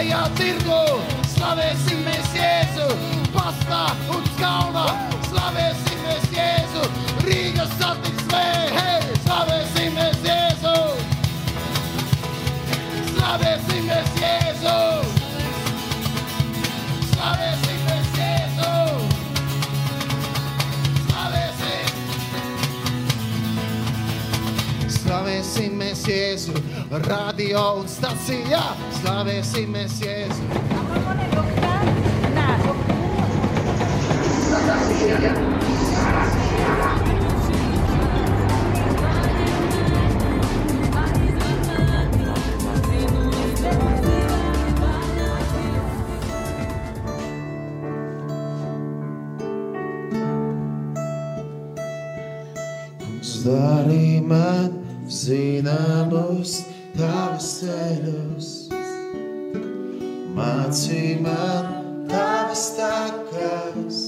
šajā tirgu. Slavēsim mēs Jēzu, pastā un skalnā. Slavēsim mēs Jēzu, Rīgas satiksmē. Hei, slavēsim mēs Jēzu. Slavēsim mēs Jēzu. Slavēsim mēs Jēzu. Slavēsim. Slavēsim mēs Jēzu, radio un stacijā. Slavēsim mēs Jēzu. Dari man zināmus tavus ceļus, mācī man tavas takas.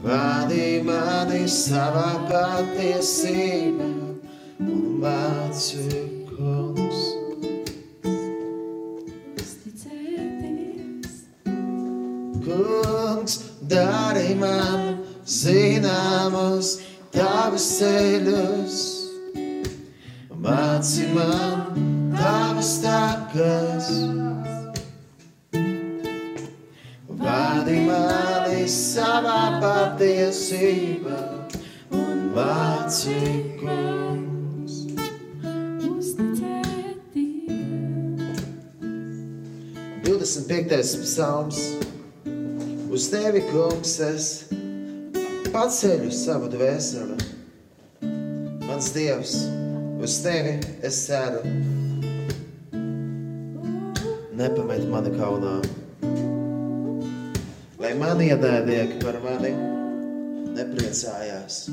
Vadi mani savā patiesībā un māci kungs. Kungs, dari man zināmus tavus ceļus, māci man tavas takas. Vadi mani savā patiesībā un māci kungs. 25. psalms. Uz tevi, kungs, es paceļu savu dvēseli. Mans dievs, uz tevi es ceru. Nepamet mani kaunā. Lai man iedēdieki par mani nepriecājās.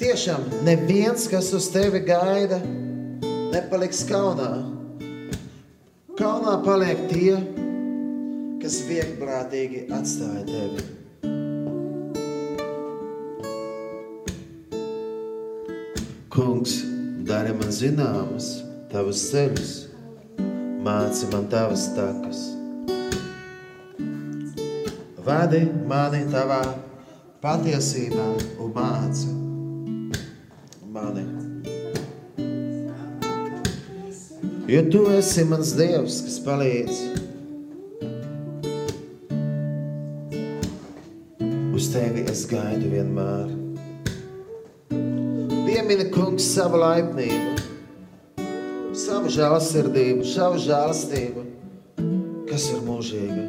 Tiešām neviens, kas uz tevi gaida, nepaliks kaunā. Kaunā paliek tie, kas vieglprātīgi atstāja tevi. Dari man zināmas tavas ceļus, māci man tavas takas. Vadi mani tavā patiesībā un māci mani. Jo tu esi mans dievs, kas palīdz. Uz tevi es gaidu vienmēr. Piemini, kungs, savu laipnību, savu žēlsirdību, savu žēlastību, kas ir mūžīga.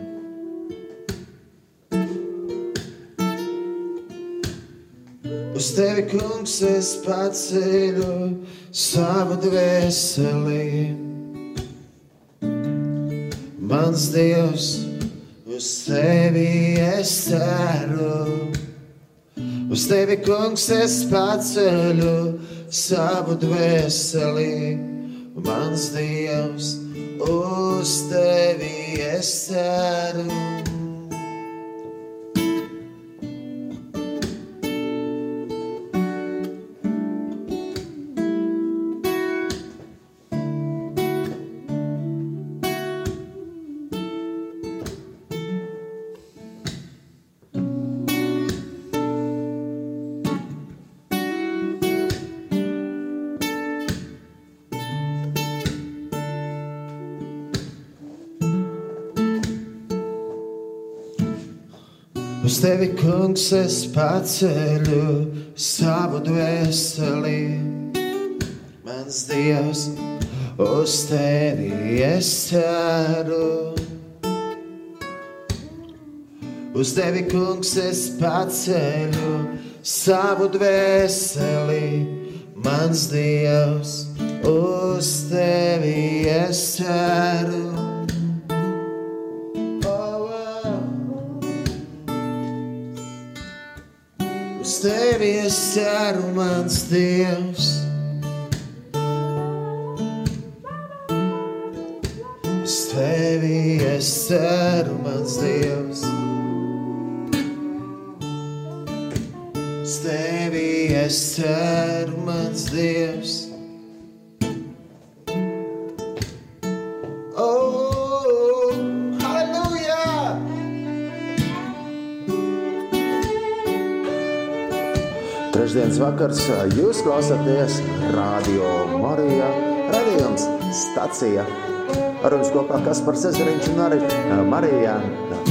Uz tevi, kungs, es paceļu savu dvēseli. Mans dievs, uz tevi es ceru. Uz tevi, kungs, es paceļu savu dvēseli. Mans dievs, uz tevi es ceru. Uz tevi, kungs, es paceļu savu dvēseli. Mans dievs, uz tevi es ceru. Uz tevi, kungs, es paceļu savu dvēseli. Mans dievs, uz tevi es ceru. Tevi es ceru, mans dievs. Uz tevi es ceru, mans dievs. Uz tevi es ceru, mans dievs. Vakars jūs klausāties Radio Marija radījums stacija. Ar jums kopā Kaspars Ezeriņš un arī Marija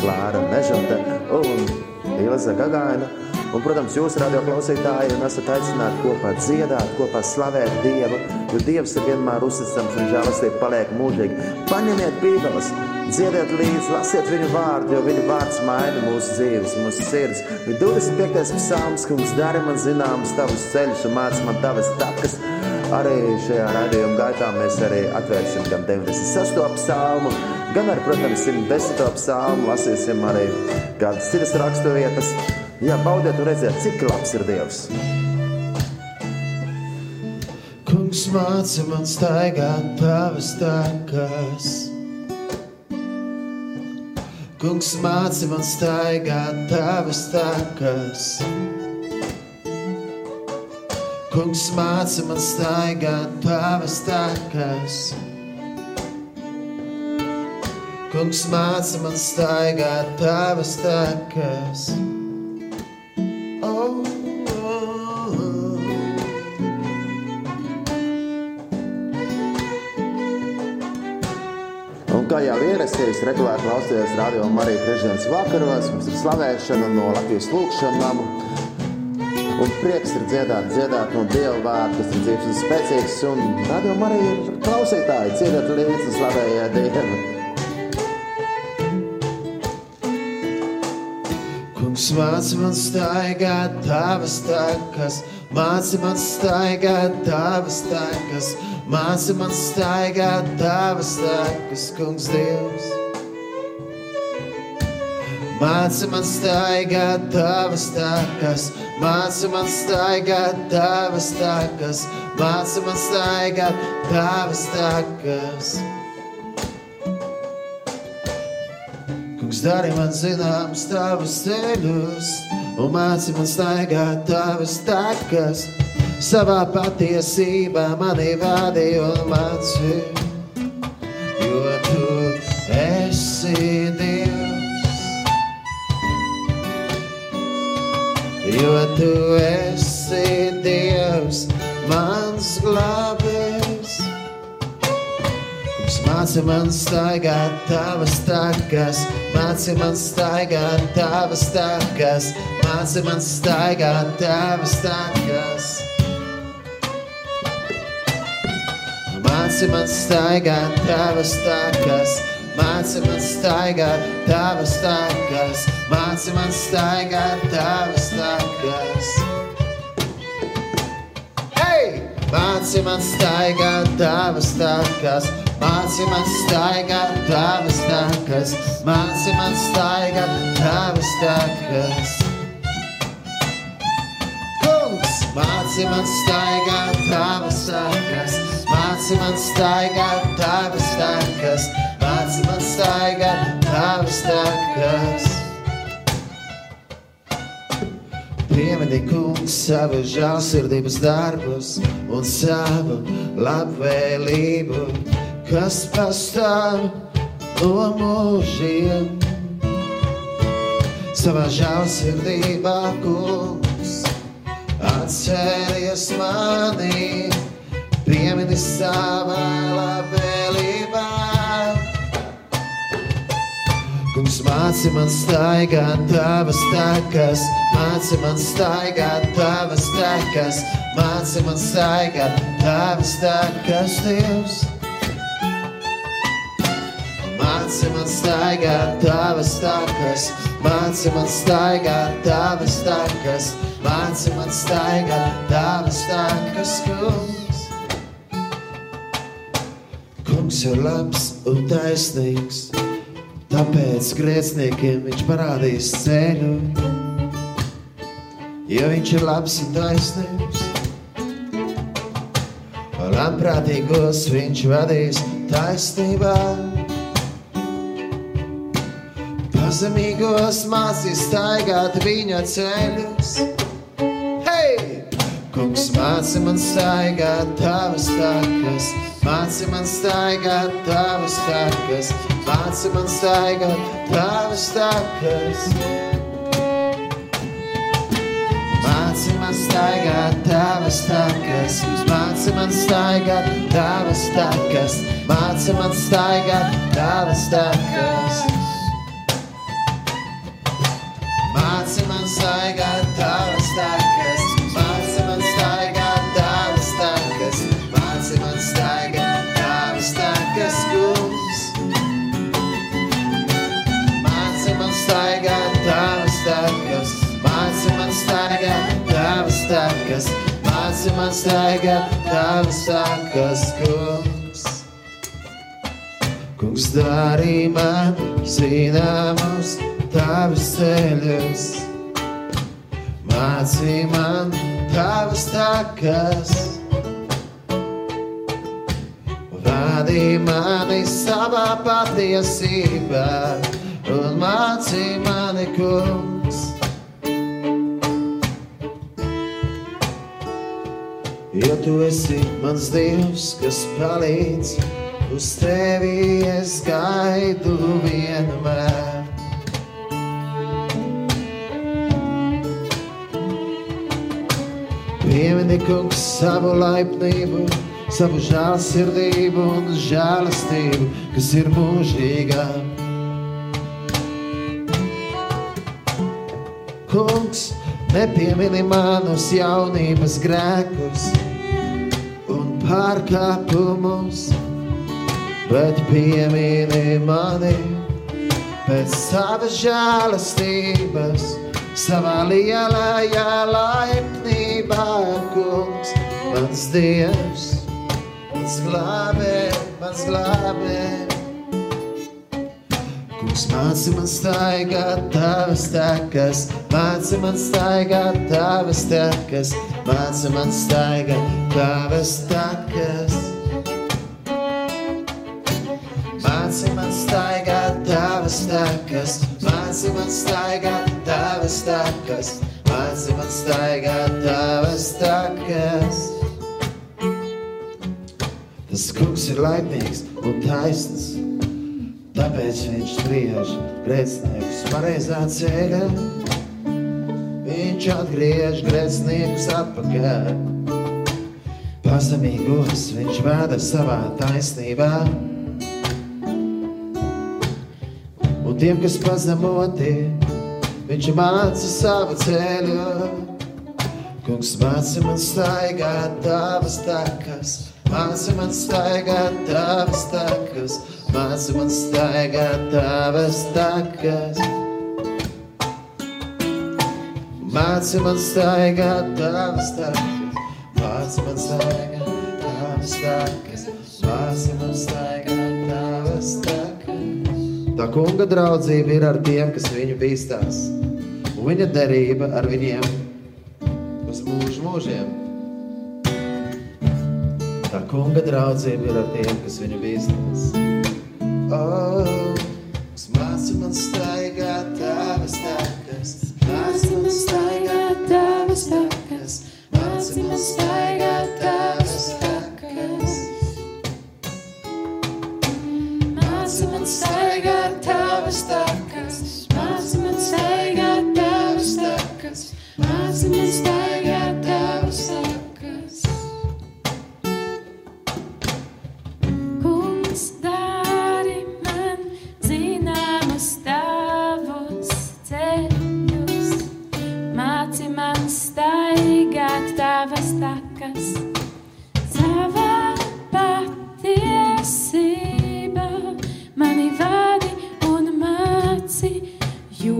Klāra Mežote un Ilza Gagaina. Un, protams, jūs, radio klausītāji, esat aicināti kopā dziedāt, kopā slavēt Dievu, jo Dievs ir vienmēr uzticams un žēlastība paliek mūžīgi. Paņemiet bībeles, dziediet līdzi, lasiet viņu vārdu, jo viņu vārds maina mūsu dzīves, mūsu sirds. 25. psalms, kungs, dari man zināmas tavus ceļus un māc man tavas takas. Arī šajā raidījuma gaitā mēs arī atvērsim gan 96. psalmu, gan arī, protams, 110. psalmu, lasīsim arī kādas citas raksturvietas. Jā, baudiet un redziet, cik labs ir Dievs. Kungs māca man staigāt tavas takas. Kungs māca man staigāt tavas takas. Kungs māca man staigāt tavas takas. Kungs māca man staigāt tavas takas. Oh, kā jau ierasties, regulāri klausieties radio Marija trešdienas vakaros, mums ir slavēšana no Latvijas lūkšanām. Un prieks ir dziedāt, dziedāt no Dieva vārda, kas ir dzīves un spēcīgs. Un radio Marija klausītāji, dziedat līdzi slavējiet Dievu. Kungs māca man staigāt tavas takas, māca man staigāt tavas takas, māca man staigāt tavas takas, Kungs Dievs. Māca man staigāt tavas takas, māca man staigāt tavas takas, māca man staigāt tavas takas. Kungs, dari man zināms tavus ceļus, un māci man staigāt tavas takas. Savā patiesībā mani vadīja un mācīja, jo tu esi Dievs. Jo tu esi Dievs, mans glābējs. Māci man staigāt tavas takas, māci man staigāt tavas takas, māci man staigāt tavas takas. Māci man staigāt tavas takas, māci man staigāt tavas takas, māci man staigāt tavas takas. Hey! Māci man staigāt tavas takas, māci man staigāt tavas takas, māci man staigāt tavas takas. Kungs, māci man staigāt tavas takas, māci man staigāt tavas takas, māci man staigāt tavas takas. Piemini, kungs, savu žēlsirdības darbus un savu labvēlību, kas pastāv no mūžiem. Savā žēlsirdībā, kungs, atceries mani, piemini savā labvēlībā. Kungs māci man staigāt tavas takas, māci man staigāt tavas takas, māci man staigāt tavas takas, Dievs. Māci man staigāt tavas takas, māci man staigāt tavas takas, māci man staigāt tavas takas, kungs. Kungs ir labs un taisnīgs. Tāpēc grēciniekiem viņš parādīs ceļu, jo viņš ir labs un taisnīgs. Labprātīgos viņš vadīs taisnībā, pazemīgos mācīs staigāt viņa ceļus. Māci man staigāt tavas takas, māci man staigāt tavas takas, māci man staigāt tavas takas. Māci man staigāt tavas takas, māci man staigāt tavas takas, māci man staigāt tavas takas. Māci man staigāt tavas takas, takas, māci man staigāt tavas takas, kungs. Kungs darī man zināmus tavus ceļus, mācī man tavas takas. Vadī mani savā patiesībā un mācī mani, kungs. Jo tu esi mans dievs, kas palīdz, uz tevi es gaidu vienmēr. Piemini, kungs, savu laipnību, savu žēlsirdību un žēlastību, kas ir mūžīgā. Kungs, nepiemini manus jaunības grēkus un pārkāpumus, bet piemini mani pēc savas žēlastības savā lielajā laipnībā, kungs, mans dievs, mans glābē, mans glābē. Kungs, māci man staigāt tavas takas, māci man staigāt tavas takas, māci man staigāt tavas takas. Māci man staigāt tavas takas, māci man staigāt tavas takas, māci man staigāt tavas takas. Tas kungs ir laimīgs un taisns, tāpēc viņš spriež grēciniekus pareizā ceļā. Viņš atgriež grēciniekus atpakaļ. Pazemīgos viņš vēda savā taisnībā. Un tiem, kas pazemoti, viņš māca savu ceļu. Kungs māca man staigāt tavas takas, māca man staigāt tavas takas, māca man staigāt tavas takas. Māca man staigāt tavas takas, māca man staigāt tavas takas, māca man staigāt tavas takas. Tā kunga draudzība ir ar tiem, kas viņu bīstās, un viņa derība ar viņiem uz mūžu mūžiem. Tā kunga draudzība ir ar tiem, kas viņu bīstās. Oh, kas māca man staigāt tavas takas, māca man staigāt tavas takas, māca man staigāt tavas takas. Māci man staigāt tavas takas,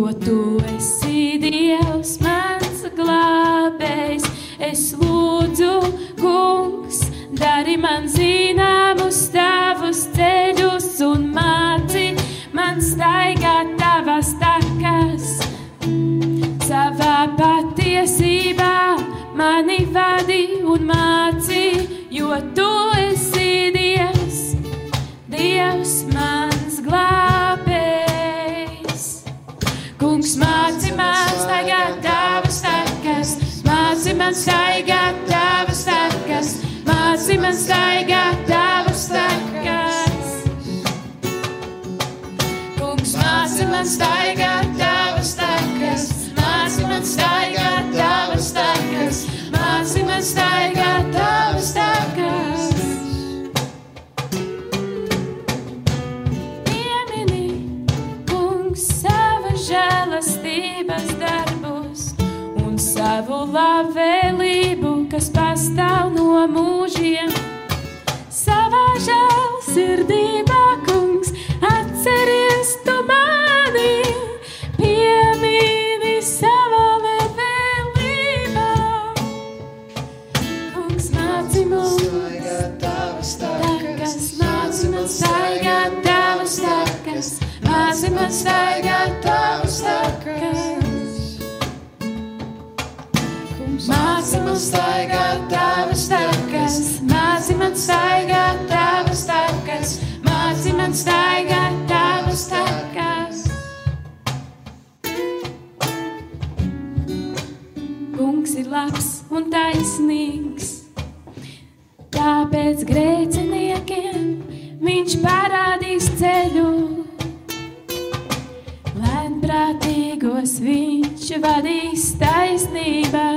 jo tu esi Dievs, mans glābējs. Es lūdzu, kungs, dari man zināmus tavus ceļus un māci man staigāt tavas takas savā patiesībā mani vadi un māci, jo tu esi Dievs, kas pastāv no mūžiem. Savā žēlsirdībā, kungs, atceries tu mani, piemīni savā labvēlībā. Kungs, māci mums takas, takas, māci man staigāt tavas takas, māci man staigāt tavas man staigāt tavas takas, māci man staigāt tavas takas, māci man staigāt tavas takas. Kungs ir labs un taisnīgs, tāpēc grēciniekiem viņš parādīs ceļu. Lēnprātīgos viņš vadīs taisnībā,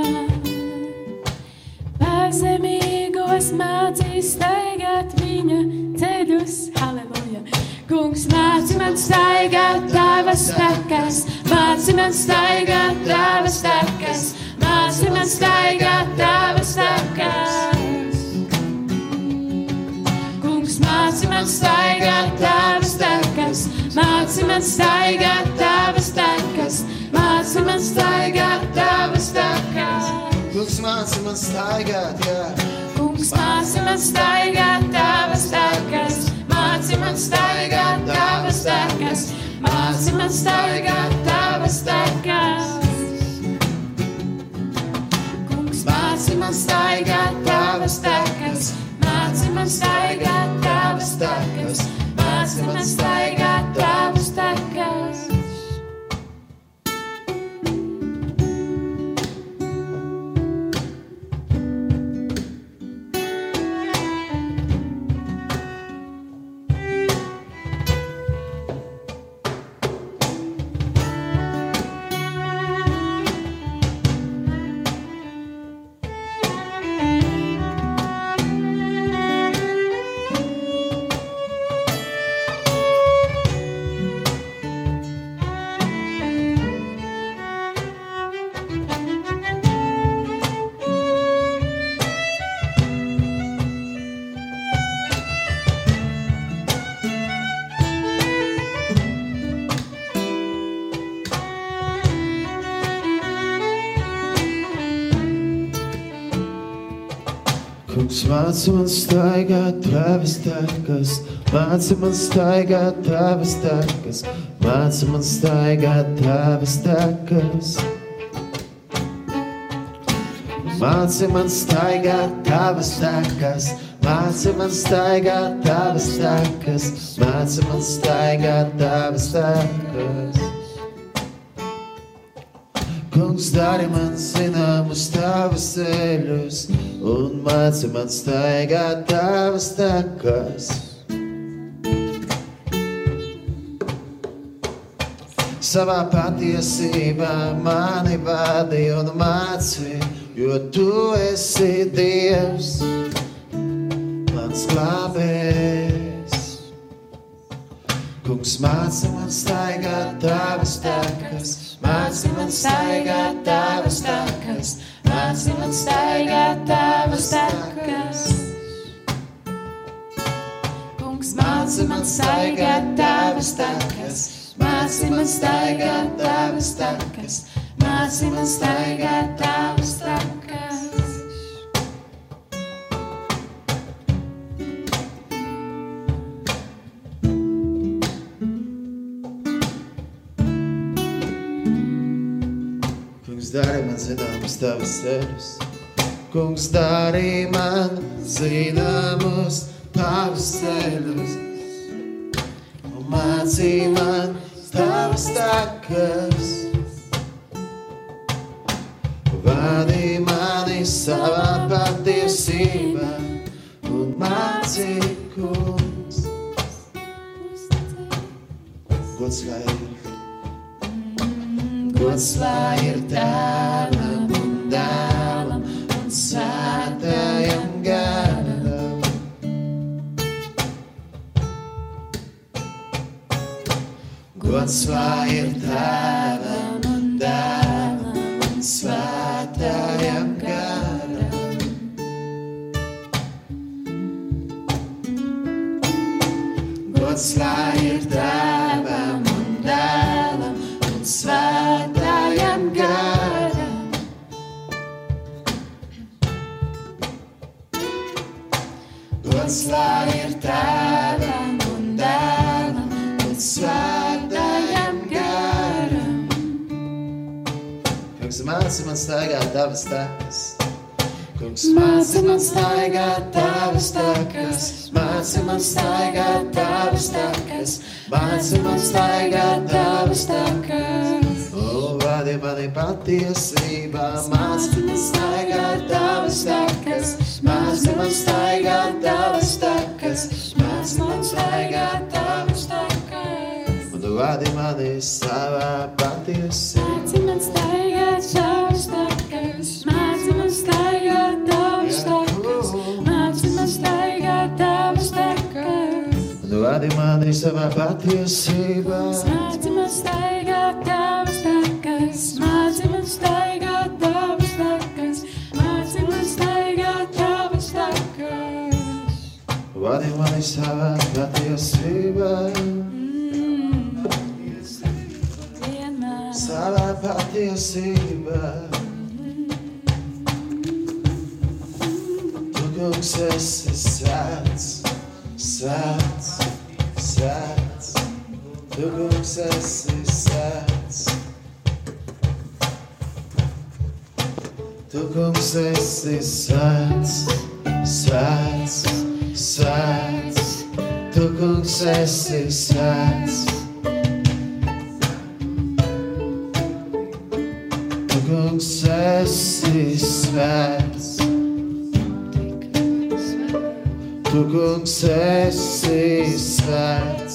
pazemīgos mācīs staigāt viņa ceļus. Halleluja! Kungs māci man staigāt tavas takas, māci man staigāt tavas takas, māci man staigāt tavas takas. Kungs māci man staigāt tavas takas, māci man staigāt tavas takas, māci man staigāt tavas takas. Kungs māci man staigāt, jā. Kungs māci man staigāt tavas takas, māci man staigāt tavas takas, māci man staigāt tavas takas. Kungs māci man staigāt tavas takas, māci man staigāt tavas takas, māci man staigāt tavas takas. Māci man staigāt tavas takas, māci man staigāt tavas takas, māci man staigāt tavas takas. Māci man staigāt tavas takas, māci man staigāt tavas takas, māci man staigāt tavas takas. Kungs, dari man zināmus tavus ceļus, un māci man staigāt tavas takas. Savā patiesībā mani vadi un māci, jo tu esi Dievs, mans glābējs. Kungs māci man staigāt tavas takas, māci man staigāt tavas takas, māci man staigāt tavas takas. Kungs māci man staigāt tavas takas, māci man staigāt tavas takas, māci man staigāt tavas takas. Zināmas tavas ceļus, Kungs dari man zināmus tavus ceļus, un mācī man tavas takas. Vadi mani savā patiesībā, un mācī, kungs, gods lai ir dots lai ir tēvam un dēlam un svētājam garam. Gods lai ir tēvam un dēlam un svētājam garam. Gods lai māci man staigāt tavas takas. Kungs, māci man staigāt tavas takas, māci man staigāt tavas takas, māci man staigāt tavas takas. O, vadi mani patiesībā, māci man staigāt tavas takas, māci man staigāt tavas takas, māci man staigāt tavas takas. Vadi mani savā patiesībā. Māci man staigāt savas takas, māci man staigāt tavas takas, māci man staigāt tavas takas. Vadi mani savā patiesībā. Māci man staigāt tavas takas, māci man staigāt tavas takas, māci man staigāt tavas takas. Vadi mani savā patiesībā, Vienmēr savā patiesībā. Tu, kungs, esi svēts, svēts, svēts. Tu, kungs, esi svēts. Tu, kungs, esi svēts, svēts, svēts. Tu, kungs, esi svēts. Tu, svēts. Tu, kungs, esi svēts.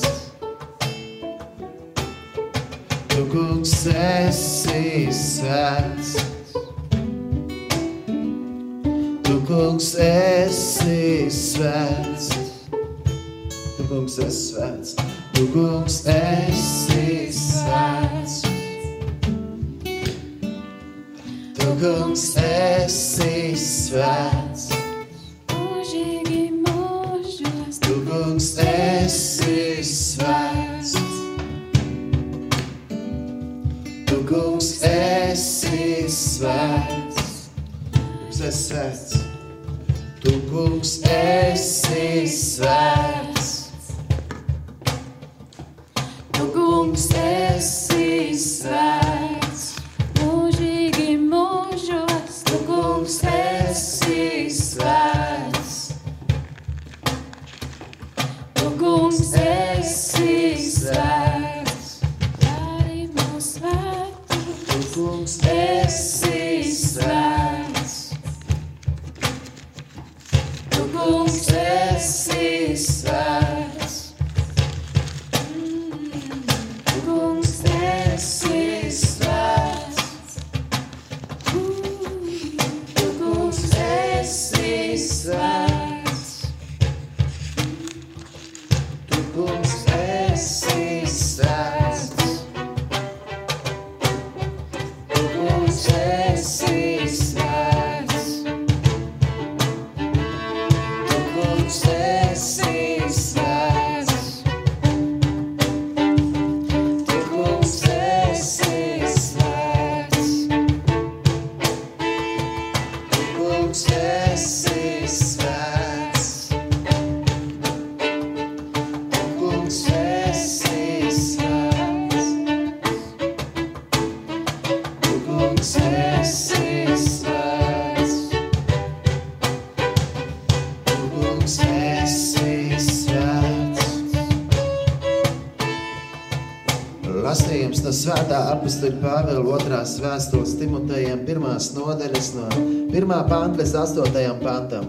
Pāvila otrās vēstules Timotejam pirmās nodaļas no 1. panta līdz 8. pantam.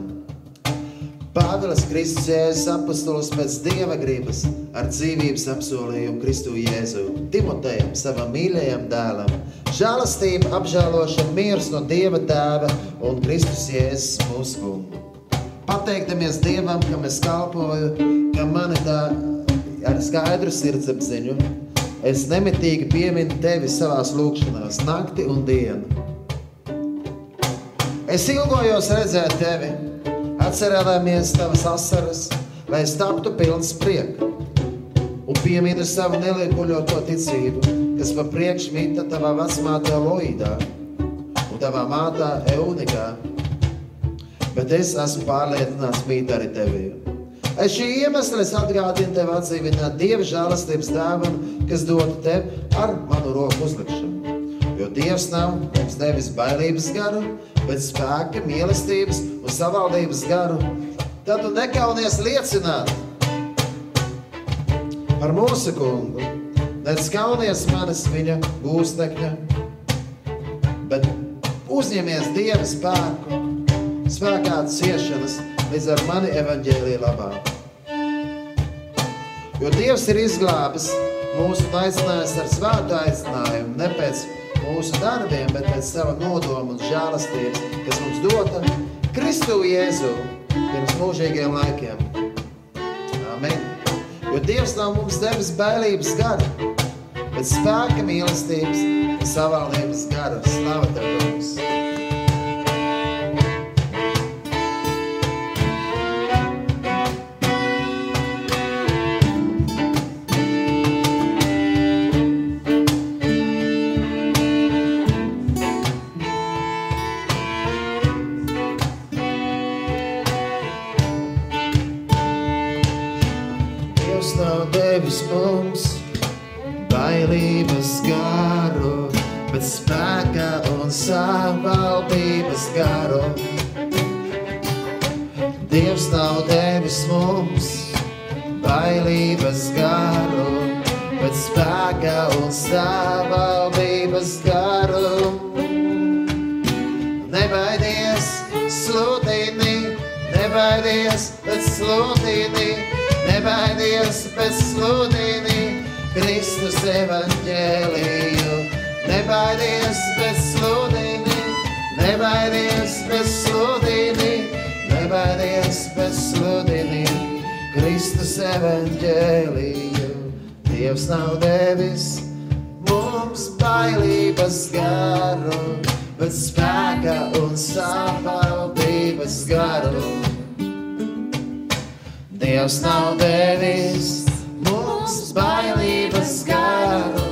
Pāvils Kristus Jēzus apustulis pēc Dieva gribas ar dzīvības apsolījumu Kristu Jēzu, Timotejam, savam mīļajam dēlam, žēlastību apžēlošanu miers no Dieva tēva un Kristus Jēzus mūsu kungu. Pateikdamies Dievam, ka mēs kalpoju, ka mani tā ar skaidru sirdsapziņu, es nemitīgi pieminu tevi savās lūkšanās, nakti un dienu. Es ilgojos redzēt tevi, atcerēdamies tavas asaras, lai es taptu pilns prieka. piemini savu neliekuļoto ticību, kas pa priekš mita tavā vecmātā Loidā un tavā mātā Eunikā. Bet es esmu pārliecināts mīt arī tevī. Aiz šī iemesla es atgādinu tev atdzīvināt Dieva žēlastības dāvanu, kas dotu tev ar manu roku uzlikšanu. Jo Dievs nav mums devis bailības garu, bet spēka, mīlestības un savaldības garu. Tad tu nekaunies liecināt par mūsu kungu. Nec kaunies manis viņa gūstekņa, bet uzņemies Dieva spēku, spēkā ciešanas, līdz ar mani evaņģēlīja labā. Jo Dievs ir izglābis mūsu un aicinājis ar svētu aicinājumu, ne pēc mūsu darbiem, bet pēc sava nodoma un žēlastības, kas mums dota Kristu Jēzu pirms mūžīgiem laikiem. Amen. Jo Dievs nav mums devis bailības garu, bet spēka mīlestības un savaldības garu. Slava Tev, Kungs! Dievs nav devis mums bailības garu, bet spēka un savaldības garu. Dievs nav devis mums bailības garu,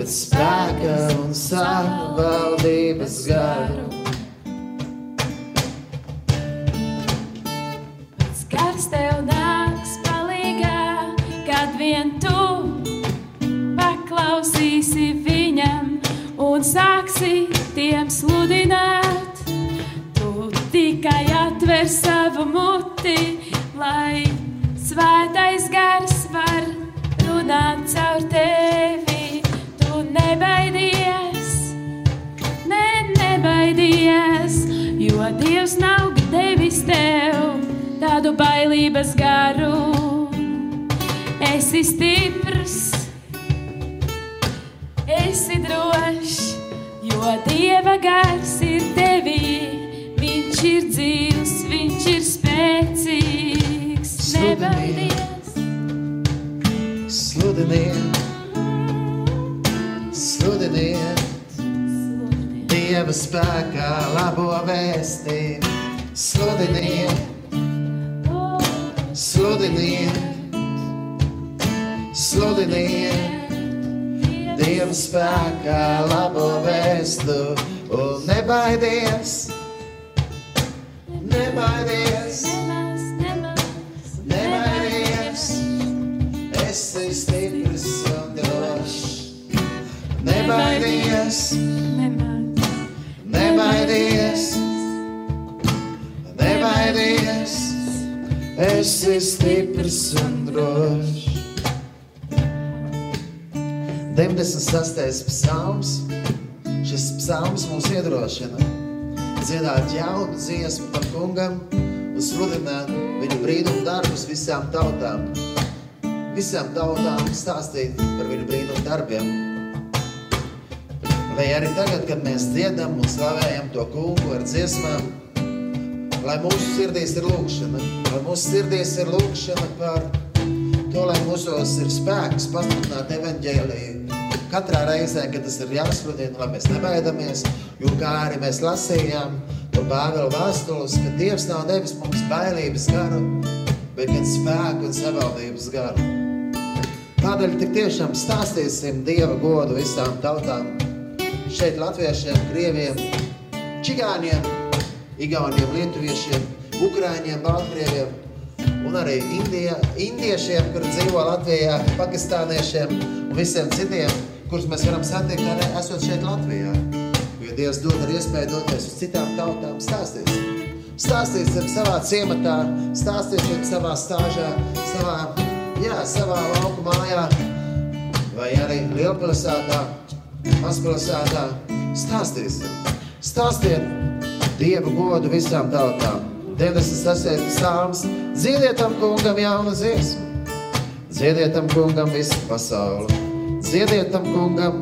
bet spēka un savaldības garu. Sāksi tiem sludināt. Tu tikai atver savu muti, lai svētais gars var runāt caur tevi. Tu nebaidies, ne, nebaidies, jo Dievs nav devis tev tādu bailības garu. Esi stiprs, esi drošs, jo Dieva gars ir tevī. Viņš ir dzīvs, viņš ir spēcīgs. Nebaidies, Sludiniet, sludiniet, Dieva spēkā labo vēstību. Sludiniet, sludiniet, sludiniet, Dieva spēkā labo vēstu un nebaidies, nebaidies, nemaz, nebaidies, esi stiprs un drošs. Nebaidies, nebaidies, nebaidies, esi stiprs un drošs. 96. psalms. Šis psalms mūs iedrošina dziedāt jaunu dziesmu tam kungam un sludināt viņa brīnumu darbus visām tautām. Visām tautām stāstīt par viņu brīnumu darbiem. Vai arī tagad, kad mēs dziedam un slavējam to kungu ar dziesmām, lai mūsu sirdīs ir lūkšana, lai mūsu sirdīs ir lūkšana par to, lai mūsos ir spēks pasludināt evaņģēliju. Katrā reizē, kad tas ir jāsludina, lai mēs nebaidamies, jo kā arī mēs lasījām to Pāvela vēstules, ka Dievs nav devis mums bailības garu, bet gan spēku un savaldības garu. Tādēļ tik tiešām stāstīsim Dieva godu visām tautām. Šeit latviešiem, krieviem, čigāņiem, igauniem, lietuviešiem, ukrāņiem, baltkrieviem un arī indija, indiešiem, kur dzīvo Latvijā, pakistāniešiem un visiem citiem, kurus mēs varam satikt arī esot šeit Latvijā. Jo Dievs dod ar iespēju doties uz citām tautām stāstīsim. Stāstīsim savā ciematā, stāstīsim savā stāžā, savā, jā, savā lauku mājā, vai arī lielpilsētā, mazpilsētā. Stāstīsim. Stāstiet Dievu godu visām tautām. 96. sāms. Dziediet tam kungam jaunu dziesmu. Dziediet tam kungam visu pasauli. Dziediet tam kungam,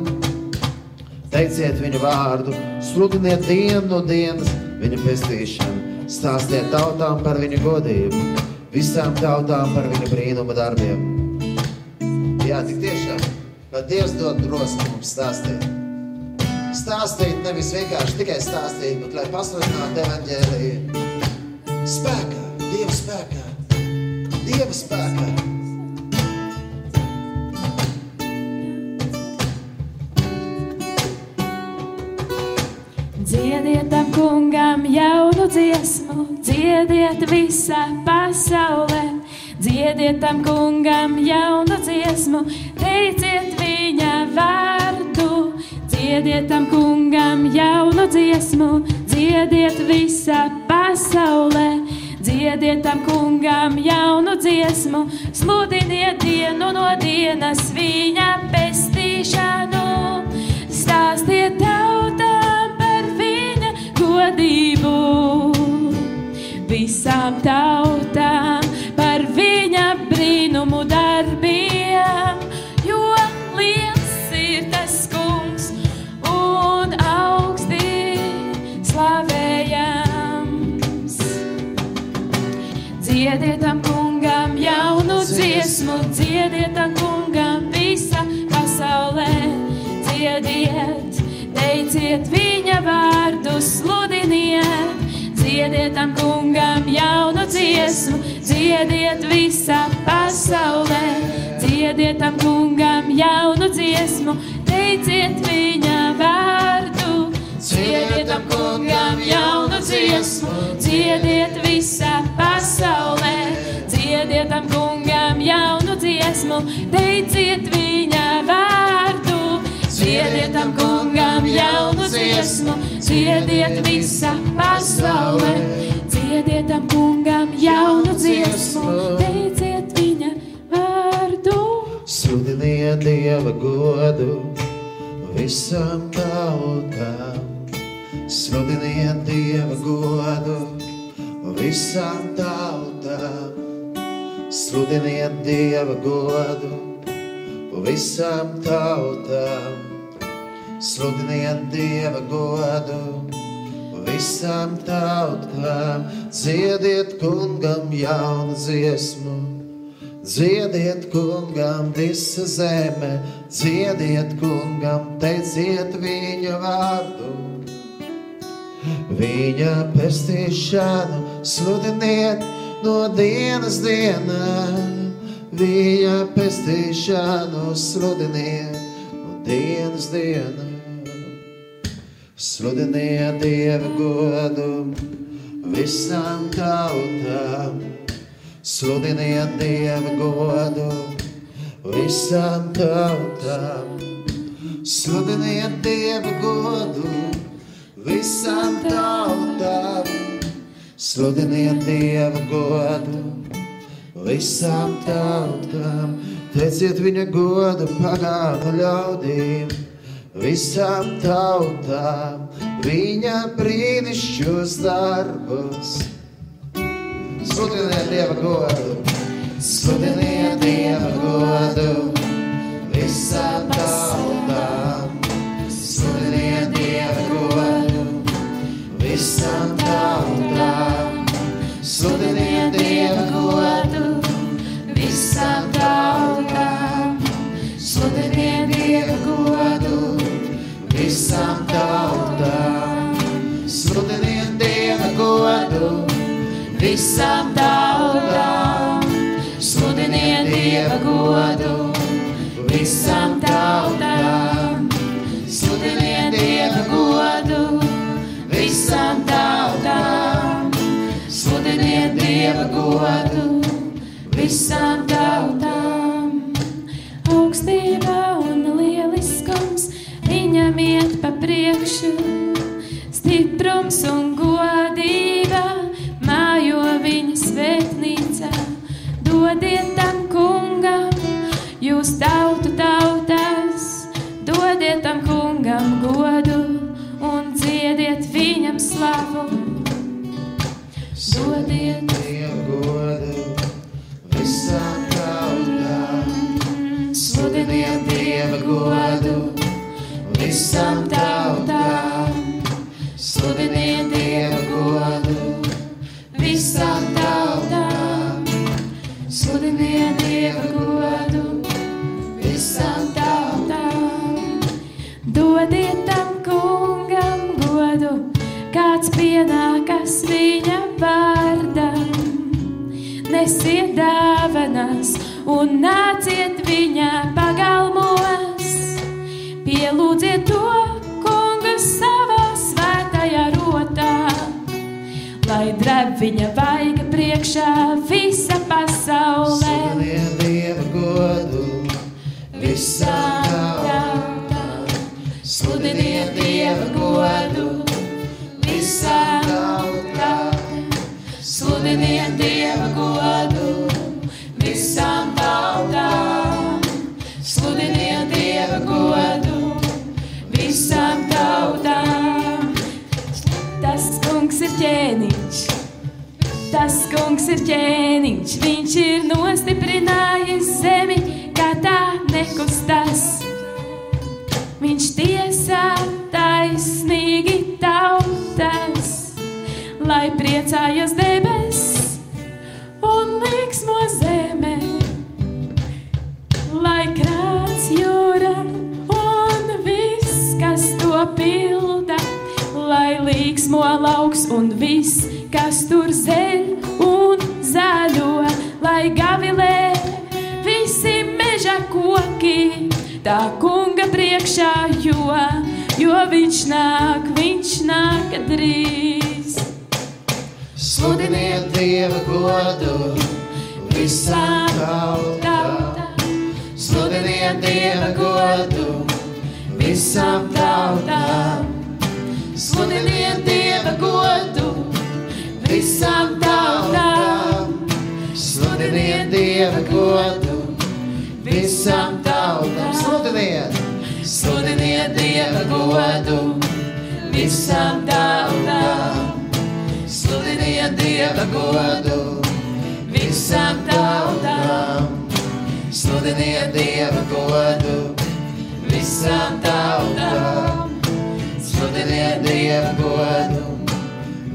teiciet viņu vārdu, sludiniet dienu no dienas viņa pestīšanu. Stāstiet tautām par viņu godību, visām tautām par viņu brīnuma darbiem. Jā, tik tiešām, lai Dievs dod drosmi mums stāstīt. Stāstīt nevis vienkārši tikai stāstīt, bet lai pasludinātu evaņģēliju. Spēkā, Dieva spēkā, Dieva spēkā. Dziesmu, dziediet visā pasaulē. Dziediet tam kungam jaunu dziesmu, teiciet viņa vārdu. Dziediet tam kungam jaunu dziesmu, dziediet visā pasaulē. Dziediet tam kungam jaunu dziesmu, sludiniet dienu no dienas viņa pestīšanu. Stāstiet tautām par viņa godību, visām tautām par viņa brīnumu darbiem, jo liels ir tas kungs un augstī slavējams. Dziediet tam kungam jaunu dziesmu, dziediet tam kungam visa pasaulē. Dziediet, teiciet viņa vārdu, sludiniet. Dziediet tam kungam jaunu dziesmu, dziediet visā pasaulē. Dziediet tam kungam jaunu dziesmu, teiciet viņa vārdu. Dziediet tam kungam jaunu dziesmu, dziediet visā pasaulē. Dziediet tam kungam jaunu dziesmu, teiciet viņa vārdu. Dziediet tam kungam jaunu dziesmu, dziediet visā pasaulē. Dziediet tam kungam jaunu dziesmu, teiciet viņa vārdu. Sludiniet Dieva godu visām tautām. Sludiniet Dieva godu visām tautām. Sludiniet Dieva godu visām tautām. Sludiniet Dieva godu visām tautām. Dziediet kungam jaunu dziesmu. Dziediet kungam visa zeme, dziediet kungam, teiciet viņa vārdu. Viņa pestīšanu sludiniet no dienas dienā. Viņa pestīšanu sludiniet no dienas dienā. Sludiniet Dieva godu visām tautām. Sludiniet Dieva godu visām tautām. Sludiniet Dieva godu visām tautām. Sludiniet Dieva godu visām tautām. Teiciet viņa godu pagānu ļaudīm, visām tautām, viņa brīnišķos darbus. Sludiniet Dieva godu, sludiniet Dieva godu visām tautām. Sludiniet Dieva godu visām tautām. Sludiniet visām tautām. Sludiniet Dieva godu visām tautām. Sludiniet Dieva godu visām tautām. Sludiniet Dieva godu visām tautām. Augstība un lieliskums viņam iet pa priekšu. Stiprums un jūs tautu tautas, dodiet tam kungam godu un dziediet viņam slavu. Dodiet Dievu godu visām tautām. Sludiniet Dieva godu visām viņa vārdam. Nesiet dāvanas un nāciet viņa pagalmos. Pielūdziet to kungu savā svētajā rotā, lai drēb viņa vaiga priekšā visa pasaulē. Sludiniet Dieva godu visām tautām. Sludiniet Dieva godu visām tautām. Sludiniet Dieva godu visām tautām. Sludiniet Dieva godu visām tautām. Tas kungs ir ķēniņš. Tas kungs ir ķēniņš, viņš ir nostiprinājis zemi, kā tā nekustas. Viņš tiesā taisnīgi tautas, lai priecājas debesis un liksmo zeme, lai krāts jūra un viss, kas to pilda, lai liksmo lauks un viss, kas tur zeļ un zaļo, lai gavilē visi meža koki, tā kunga priekšā, jo, jo viņš nāk, viņš nāk drīz. Sludiniet Dieva godu visām tautām. Sludiniet Dieva godu visām tautām. Sludiniet Dieva godu visām tautām. Sludiniet Dieva godu visām tautām. Sludiniet! Sludiniet Dieva godu visām tautām. Sludiniet Dieva godu visām tautām. Sludiniet Dieva godu visām tautām. Sludiniet Dieva godu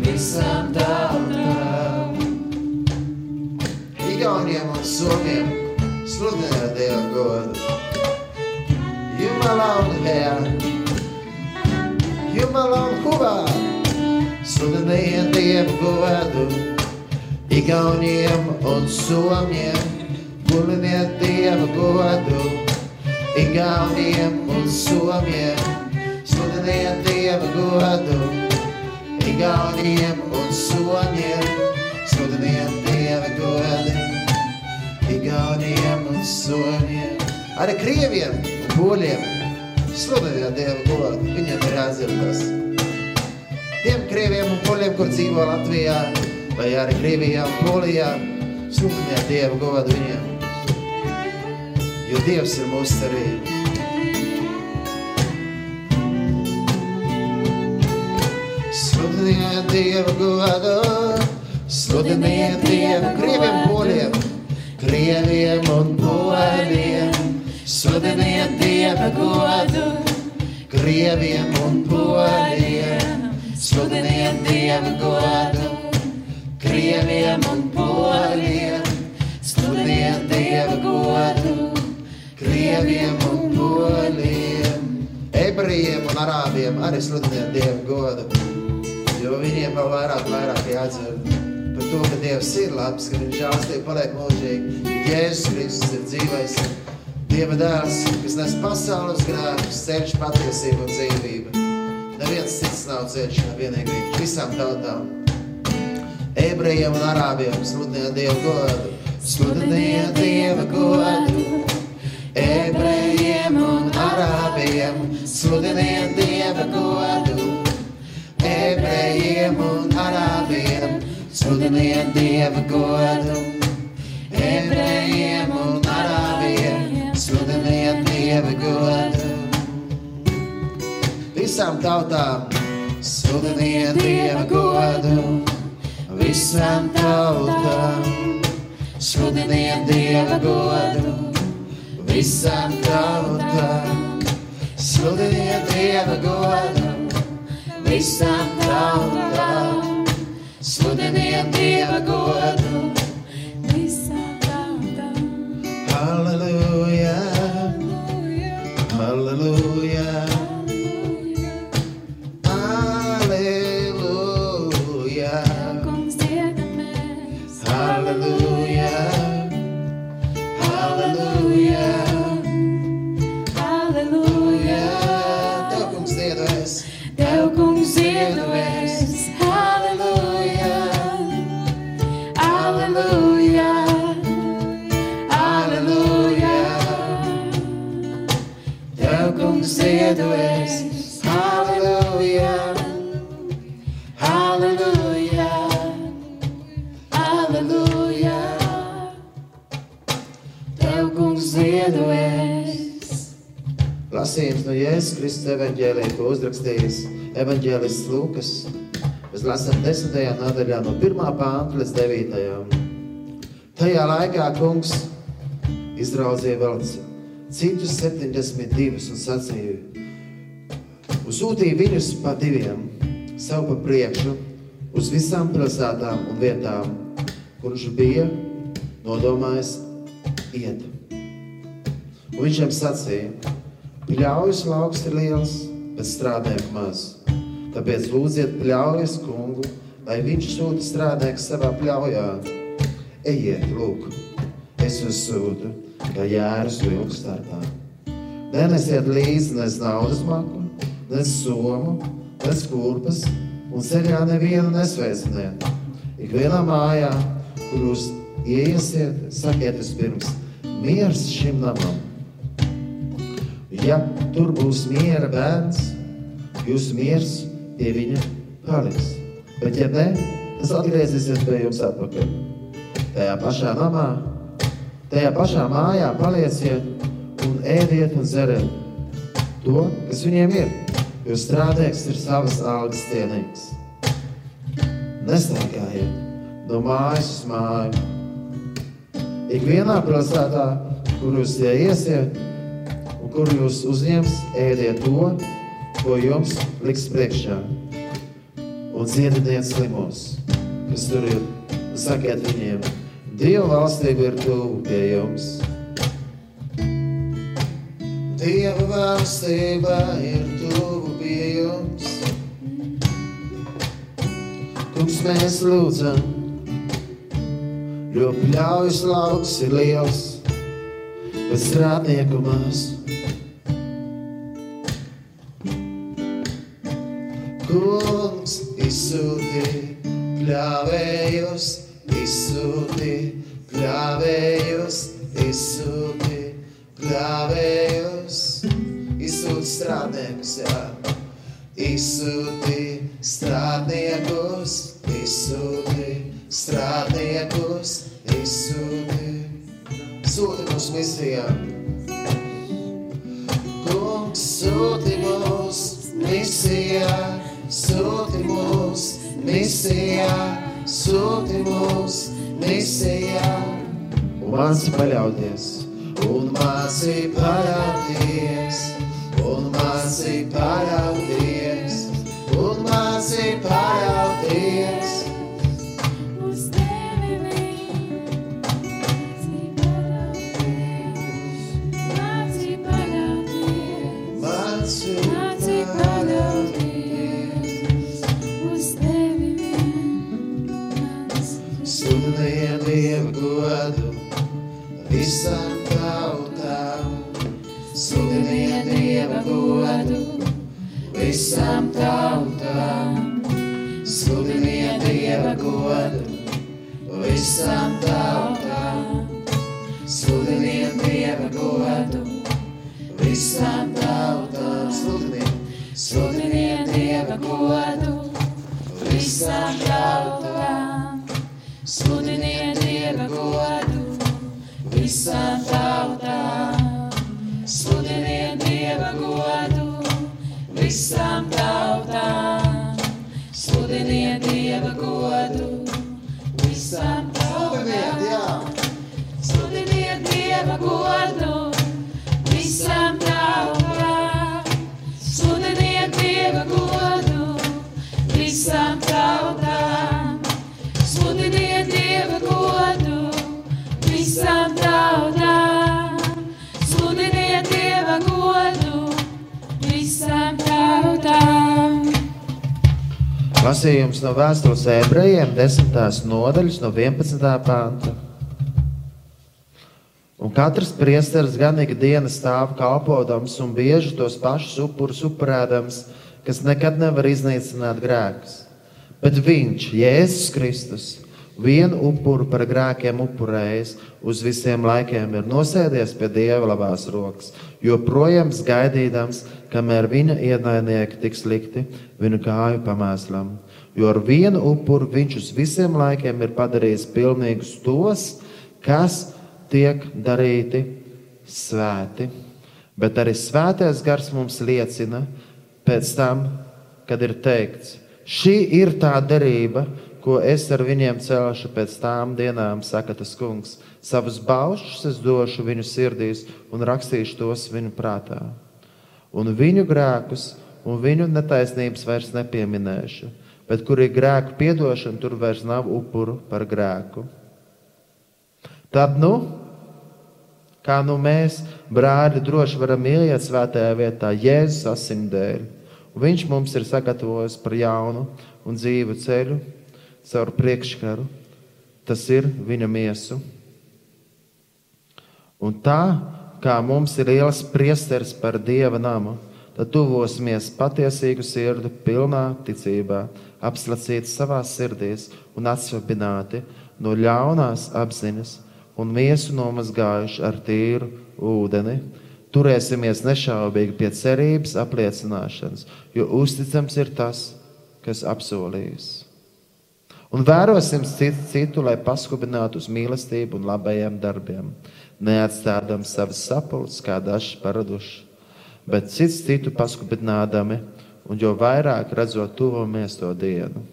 visām tautām. Igauniem un Somiem sludiniet Dieva godu. Jumala un Hea, Jumala un Huvā, Dieva godu. Igauniem un Somiem. Guliniet Dieva godu Igauniem un Somiem. Sludiniet Dieva godu Igauniem un Somiem. Sludiniet Dieva godu Igauniem un Somiem. Arī Krieviem un Poļiem. Sludiniet Dieva godu Viņiem ir jādzirdas Tiem Krieviem un Poļiem, kur dzīvo Latvijā vai arī Krievijā un Polijā, sludiniet Dieva godu viņiem. Jo Dievs ir mūsu cerība. Sludiniet Dieva godu, sludiniet Dievu Krieviem poļiem, Krieviem un poļiem. Sludiniet Dieva godu, Krieviem un poļiem. Sludiniet Dieva godu, Krieviem un poļiem. Sludiniet Dieva godu, Krieviem un poļiem. Ebrejiem un arābiem arī sludiniet Dieva godu, jo viņiem vēl vairāk, vairāk jāatcer par to, ka Dievs ir labs, ka viņš žāstība paliek mūžīgi, ka Jēzus Kristus ir dzīvais, Dieva dēls, kas nes pasaules grēkus, ceļš patiesība un dzīvība. Neviens cits nav ceļš, nevienīgi viņš visām tautām. Ebrejiem un arābiem sludiniet Dievu godu, sludiniet Dieva godu. Ebrejiem un arābiem sludiniet Dieva godu. Ebrejiem un arābiem sludiniet Dieva godu. Ebrejiem un arābiem sludiniet Dieva godu. Visām tautām sludiniet Dieva godu. Visām tautām sludiniet Dieva godu. Visām tautām sludiniet Dieva godu. Visām tautām sludiniet Dieva godu. Visām tautām. Lasījums no Jēzus Kristus evaņģēlī, ko uzrakstījis evaņģēlists Lūkas. Mēs lasām desmitajā nodaļā no 1. pānta līdz 9. Tajā laikā kungs izraudzīja vēl citus 72 un sacīja, uzsūtīja viņus pa diviem, sev pa priekšu, uz visām pilsētām un vietām, kurš bija nodomājis iet. Un viņš viņam sacīja, Pļaujas lauks ir liels, bet strādnieku maz. Tāpēc lūdziet pļaujas kungu, lai viņš sūta strādnieku savā pļaujā. Ejiet, lūk, es jūs sūtu, kā jēras vilku starpā. Nenesiet līdzi nes naudas maku, nes somu, nes kurpas, un ceļā nevienu nesveiciniet. Ikvienā mājā, kur jūs ieiesiet, sakiet vispirms, miers šim namam. Ja tur būs miera bērns, jūsu miers pie viņa paliks. Bet, ja nē, tas atgriezīsies pie jums atpakaļ. Tajā pašā namā, tajā pašā mājā palieciet un ēdiet un dzeriet to, kas viņiem ir. Jo strādnieks ir savas algas cienīgs. Nestaigājiet no mājas uz māju. Ikvienā pilsētā, kur jūs iesiet, kur jūs uzņems, ēdiet to, ko jums liks priekšā. Un dziediniet slimos, kas tur ir, sakiet viņiem, Dieva valstība ir tuvu pie jums. Dieva valstība ir tuvu pie jums. Kungs, mēs lūdzam, jo pļaujas lauks ir liels, bet strādnieku maz. Kungs izsūti pļāvējus, izsūti pļāvējus, izsūti pļāvējus, izsūti strādniekus, jā. Izsūti strādniekus, izsūti strādniekus, izsūti. Sūti mūs misijā. Misijā, sūti mūs misijā. Un māci paļauties, un māci paļauties, un māci paļauties, visā tautā. Sludiniet Dieva godu visām tautām. Sludiniet Dieva godu visām tautām. Sludiniet Dieva godu visām tautām. Sludiniet, sludiniet Dieva godu visām tautām. Visām Lasījums no vēstules ebrejiem, 10. nodaļas, no 11. panta. Un katrs priesteris gan ikdienu stāv kalpodams un bieži tos pašus upurus upurēdams, kas nekad nevar iznīcināt grēkus. Bet viņš, Jēzus Kristus, vienu upuru par grēkiem upurējis, uz visiem laikiem ir nosēdies pie Dieva labās rokas, joprojām gaidīdams, kamēr viņa ienaidnieki tiks likti viņu kāju pamēslam. Jo ar vienu upuru viņš uz visiem laikiem ir padarījis pilnīgus tos, kas tiek darīti svēti. Bet arī svētais gars mums liecina pēc tam, kad ir teikts, šī ir tā derība, ko es ar viņiem celšu pēc tām dienām, saka tas kungs. Savus baušus es došu viņu sirdīs un rakstīšu tos viņu prātā. Un viņu grēkus un viņu netaisnības vairs nepieminēšu, bet kur ir grēku piedošana, tur vairs nav upuru par grēku. Tad, nu, kā nu mēs, brāļi, droši varam ieiet svētajā vietā Jēzus asinu dēļ, un Viņš mums ir sagatavojis par jaunu un dzīvu ceļu caur priekškaru, tas ir viņa miesu. Un tā, kā mums ir liels priesteris par dieva namu, tad tuvosimies patiesīgu sirdi, pilnā ticībā, apslacīti savā sirdīs un atsvabināti no ļaunās apziņas un miesu nomazgājuši ar tīru ūdeni. Turēsimies nešaubīgi pie cerības apliecināšanas, jo uzticams ir tas, kas apsolījis. Un vērosim citu, citu, lai paskubinātu uz mīlestību un labajiem darbiem, neatstādam savas sapulces, kā daži paraduši, bet cits citu paskubinādami, un jo vairāk redzot tuvomies to dienu.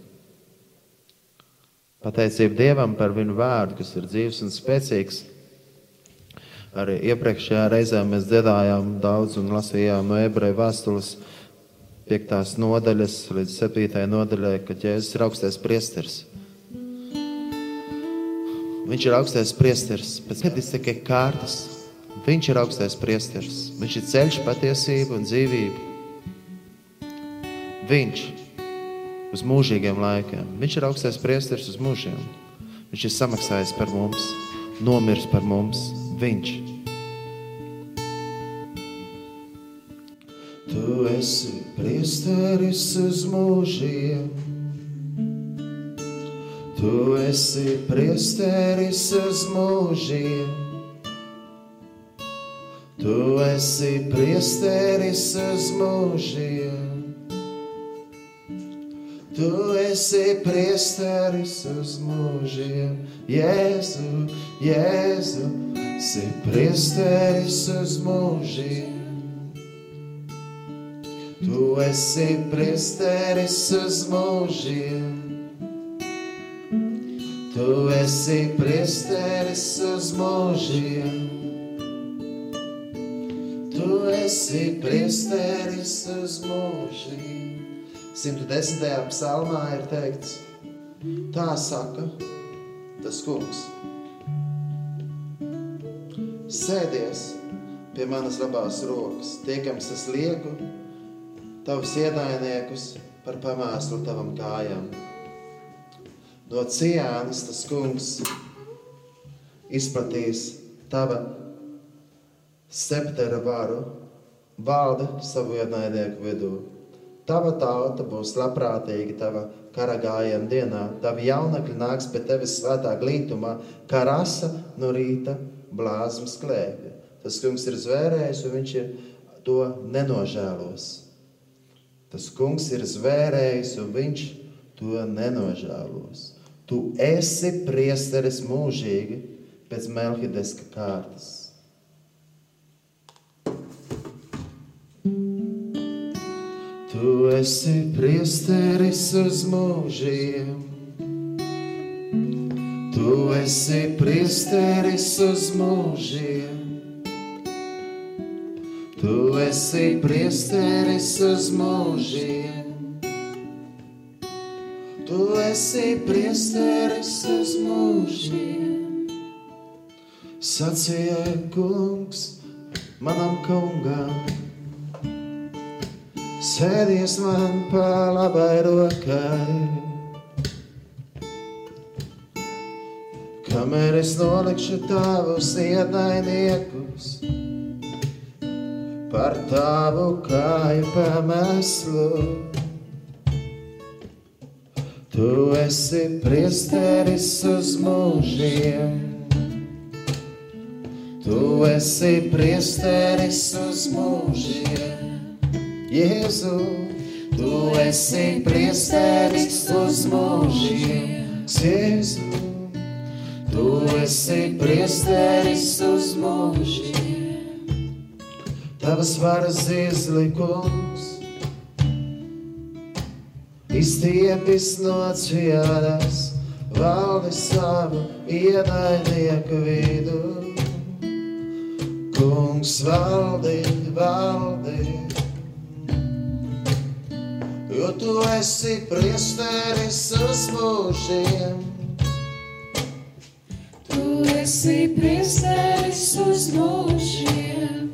Pateicība Dievam par viņu vārdu, kas ir dzīves un spēcīgs. Arī iepriekšējā reizē mēs dziedājām daudz un lasījām no ebreju vēstules 5. nodaļas līdz 7. nodaļai, kad Jēzus ir augstais priesteris. Viņš ir augstais priesteris, pēc tikai kārtas. Viņš ir augstais priesteris. Viņš ir ceļš, patiesība un dzīvība. Viņš uz mūžīgiem laikiem. Viņš ir augstais priesteris uz mūžiem. Viņš ir samaksājis par mums, nomiris par mums. Viņš. Tu esi priesteris uz mūžiem. Tu esi priesteris uz mūžiem. Tu esi priesteris uz mūžiem. Tu esi priesteris uz mūžiem, Jēzu, Jēzu, esi priesteris uz mūžiem. Tu esi priesteris uz mūžiem. Tu esi priesteris uz mūžiem. Tu esi priesteris uz mūžiem. 110. psalmā ir teikts, tā saka tas kungs. Sēdies pie manas labās rokas, tiekams es lieku tavus ienaidniekus par pamēslu tavam kājām. No ciānas tas kungs izplatīs tava septera varu, valda savu ienaidnieku vidū. Tava tauta būs labprātīga tava kara gājiena dienā. Tavi jaunekļi nāks pie tevis svētā glītumā, kā rasa no rīta blāzmas klēpja. Tas kungs ir zvērējis, un viņš ir to nenožēlos. Tas kungs ir zvērējis, un viņš to nenožēlos. Tu esi priesteris mūžīgi pēc Melkideska kārtas. Tu esi priesteris uz mūžiem. Tu esi priesteris uz mūžiem. Tu esi priesteris uz mūžiem. Tu esi priesteris uz mūžiem. Sacīja kungs manam kungam, sēdies man pa labai rokai. Kamēr es nolikšu tavus ienaidniekus par tavu kāju pameslu. Tu esi priesteris uz mūžiem. Tu esi priesteris uz mūžiem. Jēzu, tu esi priesteris uz mūžiem. Jēzu, tu esi priesteris uz mūžiem. Tavas varas izlikums izstiepis no ciedas, valdi savu ienaidnieku vidu. Kungs valdi, valdi, jo tu esi priesteris uz mūžiem. Tu esi priesteris uz mūžiem.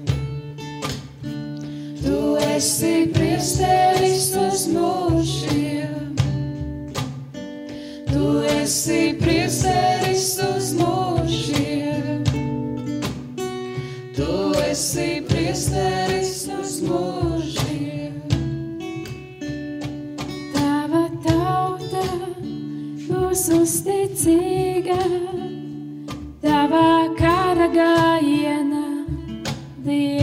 Tu esi priesteris uz mūžiem. Esi priesteris uz mūžiem. Tu esi priesteris uz mūžiem. Tava tauta būs uzticīga, tava kara gājiena dienā.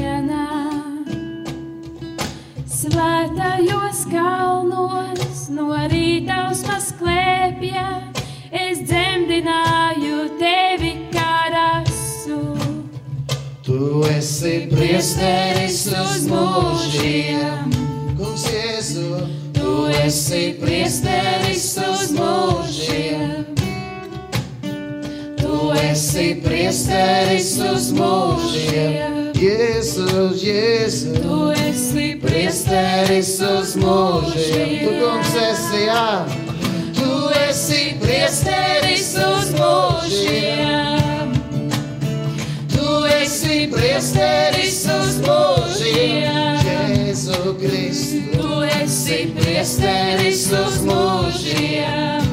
Svētajos kalnos no rīta uzmas klēpja, es dzemdināju tevi kā rasu. Tu esi priesteris uz mūžiem. Kungs Jēzu, Tu esi priesteris uz mūžiem. tu esi priesteris uz mūžiem. Jēzu, Jēzu, Tu esi priesteris uz mūžiem. Tu kungs esi, jā. Tu esi priesteris uz mūžiem. Tu esi priesteris uz mūžiem. Jēzu Kristu. Tu esi priesteris uz mūžiem.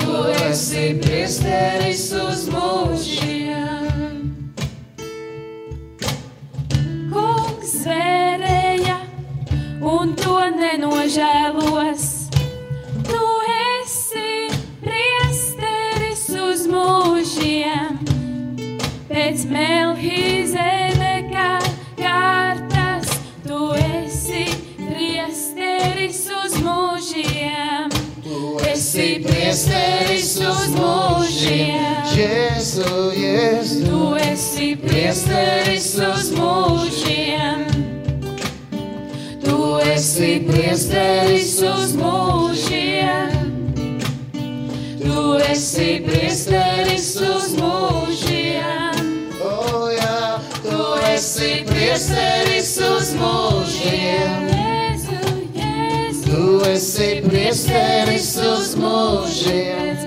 Tu esi priesteris uz mūžiem. Nenožēlos. Tu esi priesteris uz mūžiem. Pēc Melhizedeka kārtas tu esi priesteris uz mūžiem. Tu esi priesteris uz mūžiem. Jēzu, Jēzu. Tu esi priesteris uz mūžiem. Esi priesteris uz mūžiem. Tu esi priesteris uz mūžiem. O, jā, tu esi priesteris uz mūžiem. Jēzu, Jēzu. Tu esi priesteris uz mūžiem.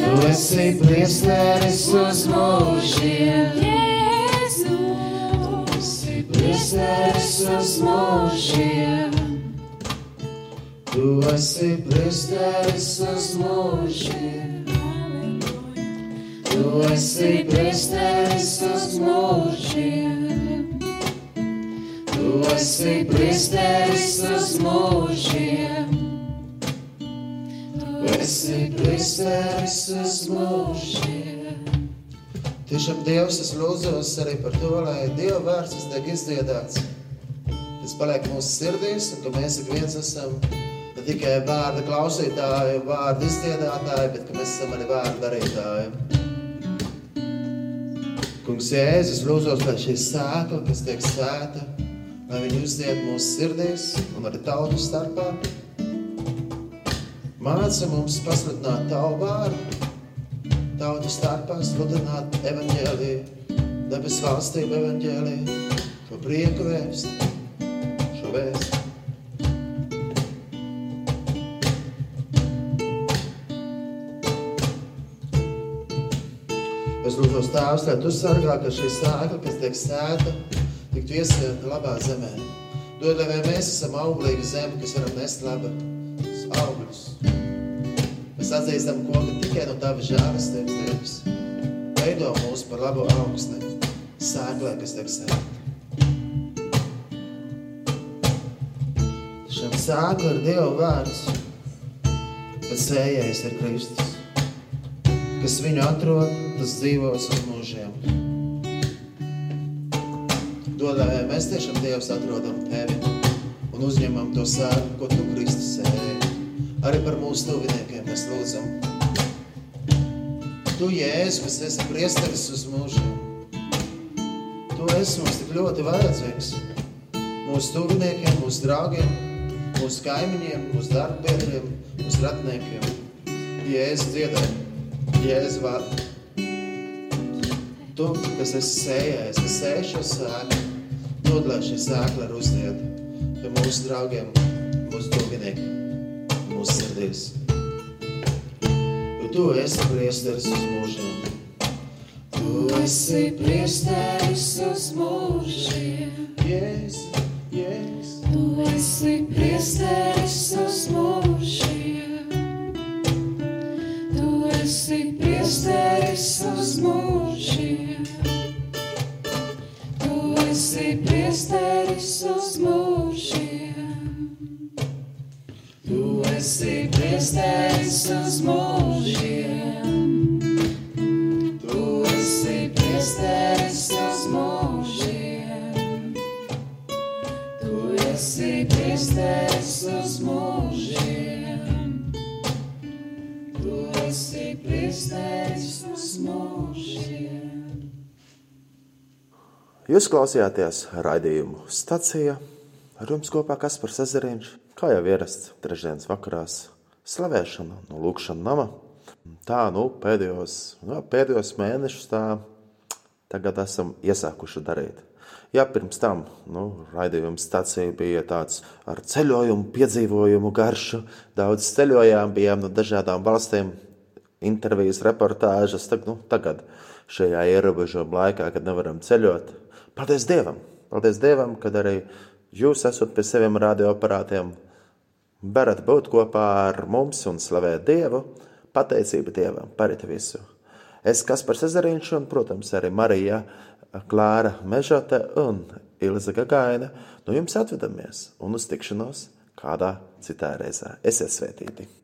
Tu esi priesteris uz mūžiem. Jēzu. Priesteris uz mūžiem. Tu esi priesteris uz mūžiem. Tu esi priesteris uz mūžiem. Tu esi priesteris uz mūžiem. Tu esi priesteris uz mūžiem. Tiešām Dievs, es lūdzos arī par to, lai Dieva vārds kas tiek izdziedāts. Tas paliek mūsu sirdīs, un ka mēs ik viens esam ne tikai vārda klausītāji, vārda izdziedātāji, bet ka mēs esam arī vārda darītāji. Kungs, Jēzus, lūdzos, lai šī sēkla, kas tiek sēta, lai viņi uzdzied mūsu sirdīs un arī tautu starpā. Māca mums pasludināt tavu vārdu, tautu starpā sludināt evaņģēliju, debes valstību evaņģēliju, to prieku vēst, šo vēst. Es lūdzu tēvs, lai tu sargā, ka šī sēkla, kas tiek sēta, tiktu iesēta labā zemē. Dod, lai mēs esam auglīga zeme, kas varam nest labas augļus. Mēs atzīstam, ko, ka tikai no tava žēlastības Dievs veido mūs par labu augstni, sēklē, kas tiek sēta. Šam sēkla ir Dieva vārds, bet sējais ir Kristus. Kas viņu atrod, tas dzīvos uz mūžiem. Dod, lai mēs tiešām Dievs atrodam tevi un uzņemam to sēklu, ko tu Kristus sēji. Arī par mūsu tuviniekiem mēs lūdzam. Tu, Jēzu, kas esi priesteris uz mūžiem. Tu esi mums tik ļoti vajadzīgs. Mūsu tuviniekiem, mūsu draugiem, mūsu kaimiņiem, mūsu darbbiedriem, mūsu ratniekiem. Jēzu dziedē, Jēzu vārdu. Tu, kas esi sējējis, kas sēj šo sēklu, dod, lai šī sēkla ir uzdieta pie mūsu draugiem, mūsu tuviniekiem mūsu sirdīs. Jo tu esi priesteris uz mūžiem. Tu esi priesteris uz mūžiem. Jēzus, Jēzus. Tu esi priesteris uz mūžiem. Tu esi priesteris uz mūžiem. Tu esi priesteris priesteris uz mūžiem. Tu esi priesteris uz mūžiem. Tu esi priesteris uz mūžiem. Tu esi priesteris uz mūžiem. Jūs klausījāties raidījumu stacijā. Ar jums kopā Kaspars Ezeriņš, kā jau ierasts trešdienas vakarās, slavēšana no lūkšana nama. Tā, nu, pēdējos, nu, pēdējos mēnešus tā tagad esam iesākuši darīt. Jā, pirms tam nu, raidījuma stācija bija tāds ar ceļojumu, piedzīvojumu garšu. Daudz ceļojām, bijām no dažādām valstīm, intervijas, reportāžas. Tag, nu, tagad, šajā ierobežojuma laikā, kad nevaram ceļot, paldies Dievam! Paldies Dievam, kad arī jūs esat pie saviem radioaparātiem, varat būt kopā ar mums un slavēt Dievu. Pateicība Dievam par visu. Es Kaspars Ezeriņš un, protams, arī Marija Klāra Mežote un Ilza Gagaina no jums atvedamies un uz tikšanos kādā citā reizē. Esiet svētīti!